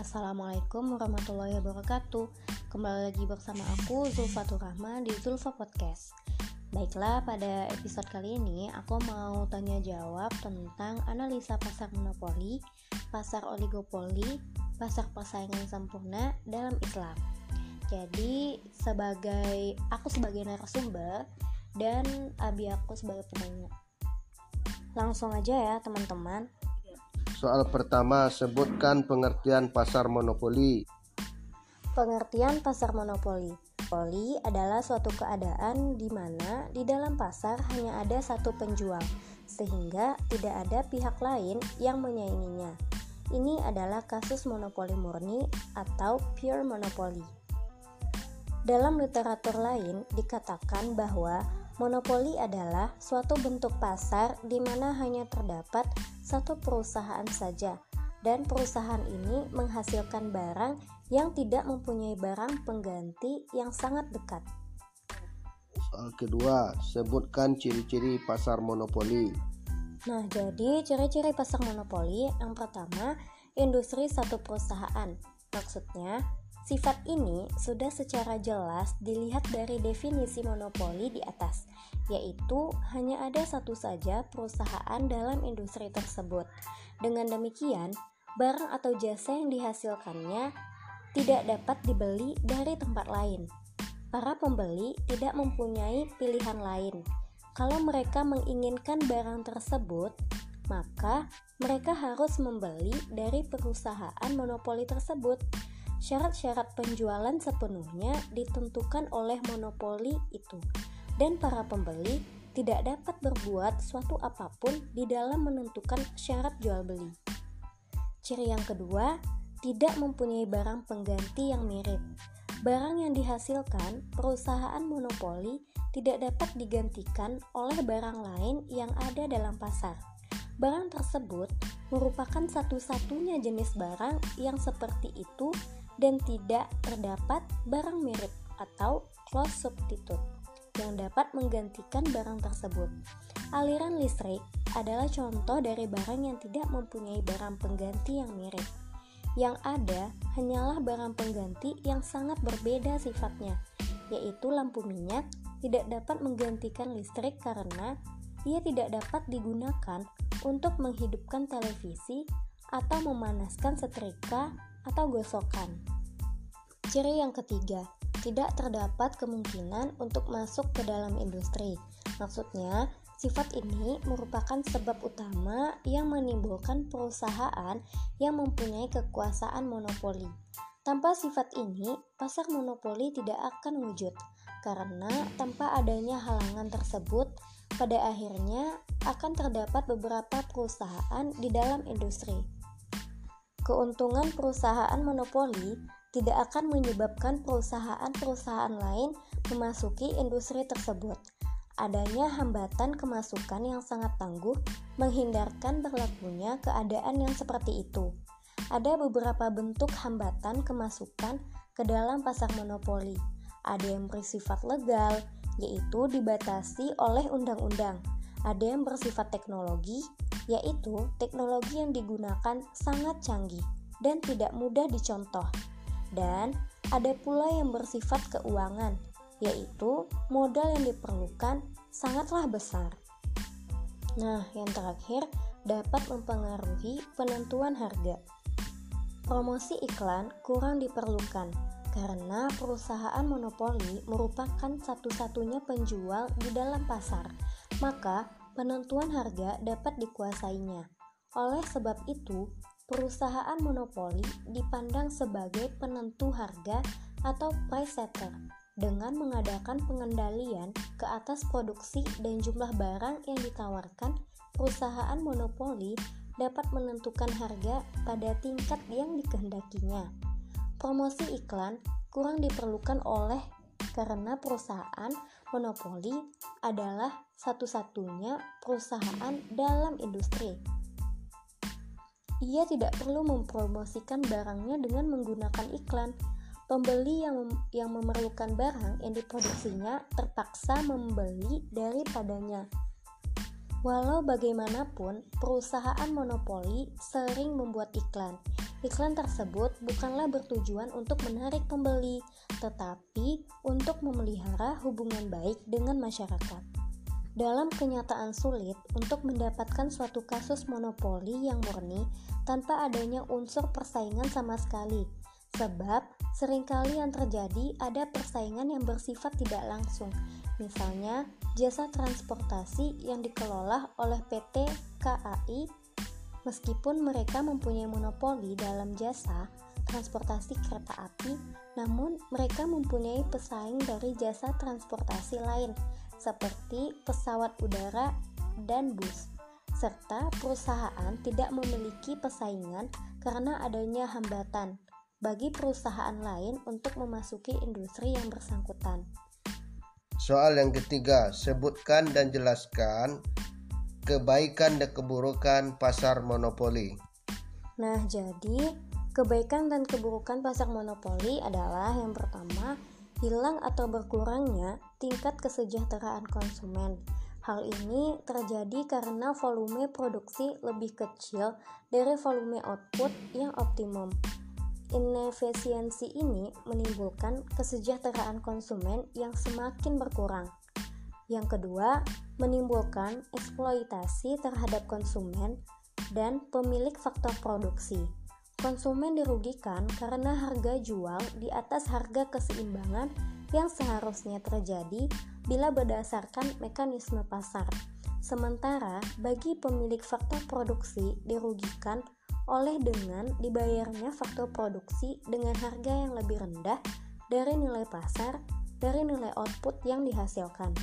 Assalamualaikum warahmatullahi wabarakatuh. Kembali lagi bersama aku Zulfatur Rahman di Zulfa Podcast. Baiklah pada episode kali ini aku mau tanya jawab tentang analisa pasar monopoli, pasar oligopoli, pasar persaingan sempurna dalam Islam. Jadi sebagai aku sebagai narasumber dan Abi aku sebagai penanya. Langsung aja ya teman-teman Soal pertama, sebutkan pengertian pasar monopoli. Pengertian pasar monopoli. Monopoli adalah suatu keadaan di mana di dalam pasar hanya ada satu penjual, sehingga tidak ada pihak lain yang menyainginya. Ini adalah kasus monopoli murni atau pure monopoly. Dalam literatur lain dikatakan bahwa Monopoli adalah suatu bentuk pasar di mana hanya terdapat satu perusahaan saja, dan perusahaan ini menghasilkan barang yang tidak mempunyai barang pengganti yang sangat dekat. Soal kedua, sebutkan ciri-ciri pasar monopoli. Nah, jadi ciri-ciri pasar monopoli yang pertama, industri satu perusahaan. Maksudnya, Sifat ini sudah secara jelas dilihat dari definisi monopoli di atas, yaitu hanya ada satu saja perusahaan dalam industri tersebut. Dengan demikian, barang atau jasa yang dihasilkannya tidak dapat dibeli dari tempat lain. Para pembeli tidak mempunyai pilihan lain. Kalau mereka menginginkan barang tersebut, maka mereka harus membeli dari perusahaan monopoli tersebut Syarat-syarat penjualan sepenuhnya ditentukan oleh monopoli itu, dan para pembeli tidak dapat berbuat suatu apa pun di dalam menentukan syarat jual beli. Ciri yang kedua, tidak mempunyai barang pengganti yang mirip. Barang yang dihasilkan perusahaan monopoli tidak dapat digantikan oleh barang lain yang ada dalam pasar. Barang tersebut merupakan satu-satunya jenis barang yang seperti itu dan tidak terdapat barang mirip atau close substitute yang dapat menggantikan barang tersebut. Aliran listrik adalah contoh dari barang yang tidak mempunyai barang pengganti yang mirip. Yang ada hanyalah barang pengganti yang sangat berbeda sifatnya, yaitu lampu minyak tidak dapat menggantikan listrik karena ia tidak dapat digunakan untuk menghidupkan televisi atau memanaskan setrika atau gosokan. Ciri yang ketiga, tidak terdapat kemungkinan untuk masuk ke dalam industri. Maksudnya, sifat ini merupakan sebab utama yang menimbulkan perusahaan yang mempunyai kekuasaan monopoli. Tanpa sifat ini, pasar monopoli tidak akan wujud karena tanpa adanya halangan tersebut, pada akhirnya akan terdapat beberapa perusahaan di dalam industri. Keuntungan perusahaan monopoli tidak akan menyebabkan perusahaan-perusahaan lain memasuki industri tersebut. Adanya hambatan kemasukan yang sangat tangguh menghindarkan berlakunya keadaan yang seperti itu. Ada beberapa bentuk hambatan kemasukan ke dalam pasar monopoli. Ada yang bersifat legal, yaitu dibatasi oleh undang-undang. Ada yang bersifat teknologi, yaitu teknologi yang digunakan sangat canggih dan tidak mudah dicontoh. Dan ada pula yang bersifat keuangan, yaitu modal yang diperlukan sangatlah besar. Nah, yang terakhir dapat mempengaruhi penentuan harga. Promosi iklan kurang diperlukan karena perusahaan monopoli merupakan satu-satunya penjual di dalam pasar, maka penentuan harga dapat dikuasainya. Oleh sebab itu, perusahaan monopoli dipandang sebagai penentu harga atau price setter dengan mengadakan pengendalian ke atas produksi dan jumlah barang yang ditawarkan perusahaan monopoli dapat menentukan harga pada tingkat yang dikehendakinya. Promosi iklan kurang diperlukan oleh karena perusahaan monopoli adalah satu-satunya perusahaan dalam industri. Ia tidak perlu mempromosikan barangnya dengan menggunakan iklan. Pembeli yang mem yang memerlukan barang yang diproduksinya terpaksa membeli daripadanya. Walau bagaimanapun, perusahaan monopoli sering membuat iklan. Iklan tersebut bukanlah bertujuan untuk menarik pembeli, tetapi untuk memelihara hubungan baik dengan masyarakat. Dalam kenyataan sulit untuk mendapatkan suatu kasus monopoli yang murni tanpa adanya unsur persaingan sama sekali, sebab sering kali yang terjadi ada persaingan yang bersifat tidak langsung, misalnya jasa transportasi yang dikelola oleh PT KAI Meskipun mereka mempunyai monopoli dalam jasa transportasi kereta api, namun mereka mempunyai pesaing dari jasa transportasi lain seperti pesawat udara dan bus. Serta perusahaan tidak memiliki pesaingan karena adanya hambatan bagi perusahaan lain untuk memasuki industri yang bersangkutan. Soal yang ketiga, sebutkan dan jelaskan kebaikan dan keburukan pasar monopoli. Nah, jadi kebaikan dan keburukan pasar monopoli adalah yang pertama, hilang atau berkurangnya tingkat kesejahteraan konsumen. Hal ini terjadi karena volume produksi lebih kecil dari volume output yang optimum. Inefisiensi ini menimbulkan kesejahteraan konsumen yang semakin berkurang. Yang kedua, menimbulkan eksploitasi terhadap konsumen dan pemilik faktor produksi. Konsumen dirugikan karena harga jual di atas harga keseimbangan yang seharusnya terjadi bila berdasarkan mekanisme pasar. Sementara bagi pemilik faktor produksi dirugikan oleh dengan dibayarnya faktor produksi dengan harga yang lebih rendah dari nilai pasar dari nilai output yang dihasilkan.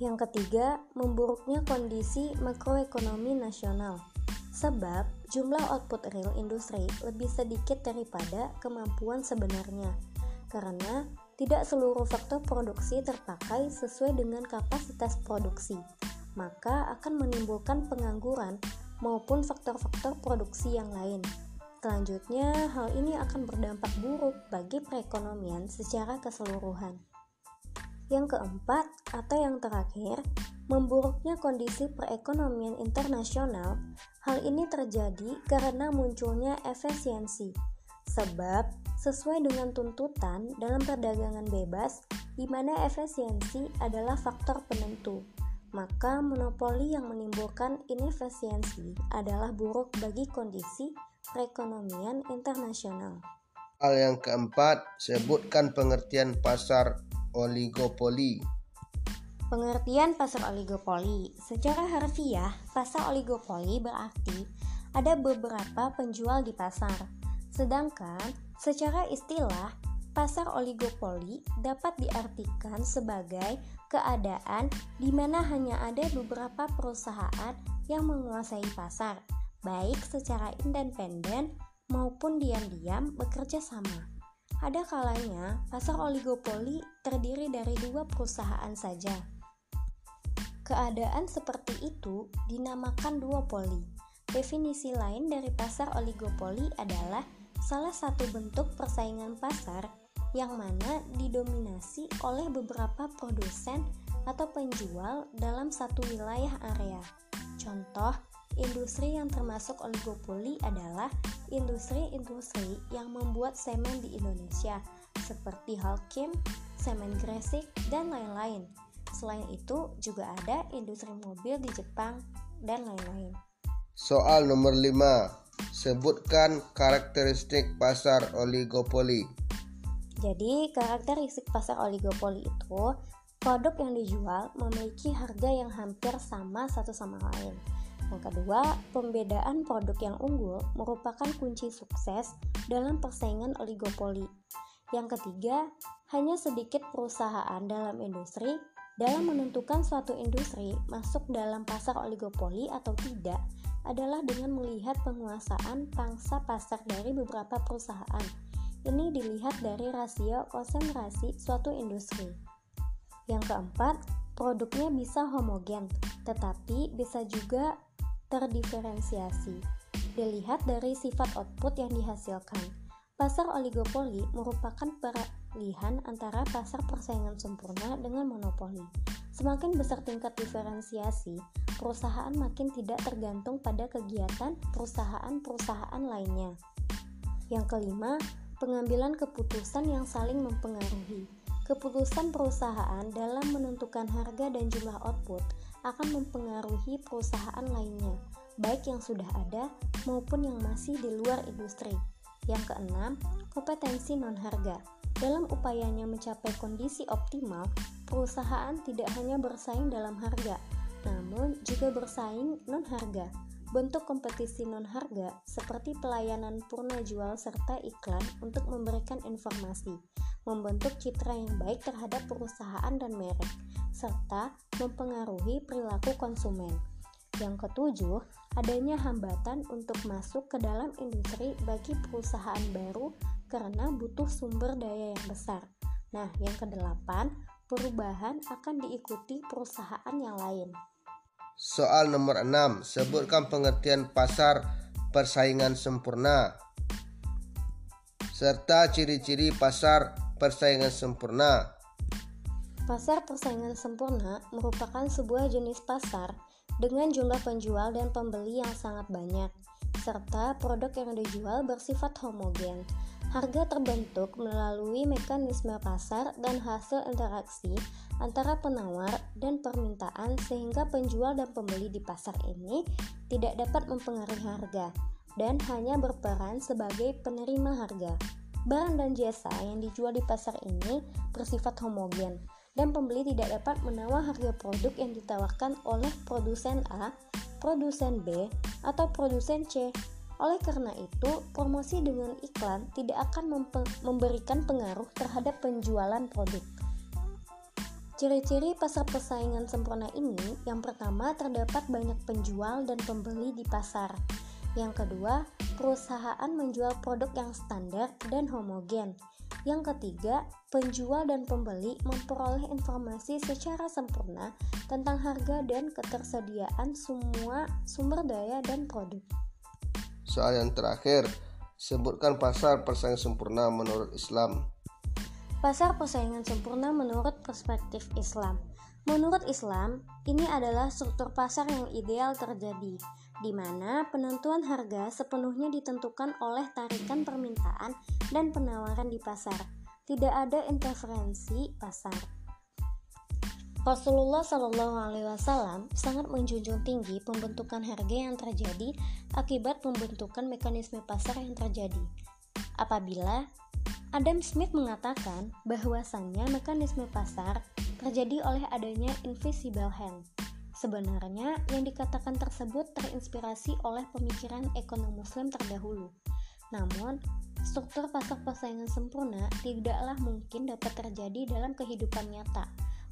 Yang ketiga, memburuknya kondisi makroekonomi nasional. Sebab jumlah output real industri lebih sedikit daripada kemampuan sebenarnya. Karena tidak seluruh faktor produksi terpakai sesuai dengan kapasitas produksi, maka akan menimbulkan pengangguran maupun faktor-faktor produksi yang lain. Selanjutnya, hal ini akan berdampak buruk bagi perekonomian secara keseluruhan. Yang keempat, atau yang terakhir, memburuknya kondisi perekonomian internasional. Hal ini terjadi karena munculnya efisiensi. Sebab, sesuai dengan tuntutan dalam perdagangan bebas, di mana efisiensi adalah faktor penentu, maka monopoli yang menimbulkan inefisiensi adalah buruk bagi kondisi perekonomian internasional. Hal yang keempat, sebutkan pengertian pasar oligopoli. Pengertian pasar oligopoli secara harfiah, pasar oligopoli berarti ada beberapa penjual di pasar. Sedangkan secara istilah, pasar oligopoli dapat diartikan sebagai keadaan di mana hanya ada beberapa perusahaan yang menguasai pasar, baik secara independen maupun diam-diam bekerja sama. Ada kalanya pasar oligopoli terdiri dari dua perusahaan saja. Keadaan seperti itu dinamakan duopoli. Definisi lain dari pasar oligopoli adalah salah satu bentuk persaingan pasar yang mana didominasi oleh beberapa produsen atau penjual dalam satu wilayah area. Contoh, Industri yang termasuk oligopoli adalah industri-industri yang membuat semen di Indonesia, seperti Holcim, semen Gresik, dan lain-lain. Selain itu, juga ada industri mobil di Jepang, dan lain-lain. Soal nomor 5. Sebutkan karakteristik pasar oligopoli. Jadi, karakteristik pasar oligopoli itu produk yang dijual memiliki harga yang hampir sama satu sama lain yang kedua, pembedaan produk yang unggul merupakan kunci sukses dalam persaingan oligopoli. Yang ketiga, hanya sedikit perusahaan dalam industri dalam menentukan suatu industri masuk dalam pasar oligopoli atau tidak adalah dengan melihat penguasaan pangsa pasar dari beberapa perusahaan. Ini dilihat dari rasio konsentrasi suatu industri. Yang keempat, produknya bisa homogen, tetapi bisa juga terdiferensiasi. Dilihat dari sifat output yang dihasilkan. Pasar oligopoli merupakan peralihan antara pasar persaingan sempurna dengan monopoli. Semakin besar tingkat diferensiasi, perusahaan makin tidak tergantung pada kegiatan perusahaan-perusahaan lainnya. Yang kelima, pengambilan keputusan yang saling mempengaruhi. Keputusan perusahaan dalam menentukan harga dan jumlah output akan mempengaruhi perusahaan lainnya, baik yang sudah ada maupun yang masih di luar industri. Yang keenam, kompetensi non-harga. Dalam upayanya mencapai kondisi optimal, perusahaan tidak hanya bersaing dalam harga, namun juga bersaing non-harga. Bentuk kompetisi non-harga seperti pelayanan purna jual serta iklan untuk memberikan informasi, membentuk citra yang baik terhadap perusahaan dan merek, serta mempengaruhi perilaku konsumen. Yang ketujuh, adanya hambatan untuk masuk ke dalam industri bagi perusahaan baru karena butuh sumber daya yang besar. Nah, yang kedelapan, perubahan akan diikuti perusahaan yang lain. Soal nomor 6. Sebutkan pengertian pasar persaingan sempurna serta ciri-ciri pasar persaingan sempurna. Pasar persaingan sempurna merupakan sebuah jenis pasar dengan jumlah penjual dan pembeli yang sangat banyak, serta produk yang dijual bersifat homogen. Harga terbentuk melalui mekanisme pasar dan hasil interaksi antara penawar dan permintaan sehingga penjual dan pembeli di pasar ini tidak dapat mempengaruhi harga dan hanya berperan sebagai penerima harga. Barang dan jasa yang dijual di pasar ini bersifat homogen dan pembeli tidak dapat menawar harga produk yang ditawarkan oleh produsen A, produsen B, atau produsen C oleh karena itu, promosi dengan iklan tidak akan memberikan pengaruh terhadap penjualan produk. Ciri-ciri pasar persaingan sempurna ini, yang pertama terdapat banyak penjual dan pembeli di pasar. Yang kedua, perusahaan menjual produk yang standar dan homogen. Yang ketiga, penjual dan pembeli memperoleh informasi secara sempurna tentang harga dan ketersediaan semua sumber daya dan produk. Soal yang terakhir, sebutkan pasar persaingan sempurna menurut Islam. Pasar persaingan sempurna menurut perspektif Islam. Menurut Islam, ini adalah struktur pasar yang ideal terjadi, di mana penentuan harga sepenuhnya ditentukan oleh tarikan permintaan dan penawaran di pasar. Tidak ada interferensi pasar. Rasulullah Shallallahu Alaihi Wasallam sangat menjunjung tinggi pembentukan harga yang terjadi akibat pembentukan mekanisme pasar yang terjadi. Apabila Adam Smith mengatakan bahwasannya mekanisme pasar terjadi oleh adanya invisible hand. Sebenarnya yang dikatakan tersebut terinspirasi oleh pemikiran ekonom muslim terdahulu. Namun, struktur pasar persaingan sempurna tidaklah mungkin dapat terjadi dalam kehidupan nyata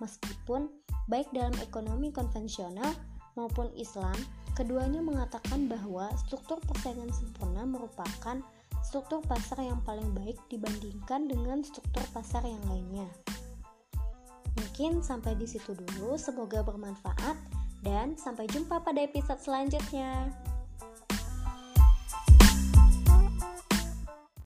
Meskipun baik dalam ekonomi konvensional maupun Islam, keduanya mengatakan bahwa struktur persaingan sempurna merupakan struktur pasar yang paling baik dibandingkan dengan struktur pasar yang lainnya. Mungkin sampai di situ dulu, semoga bermanfaat dan sampai jumpa pada episode selanjutnya.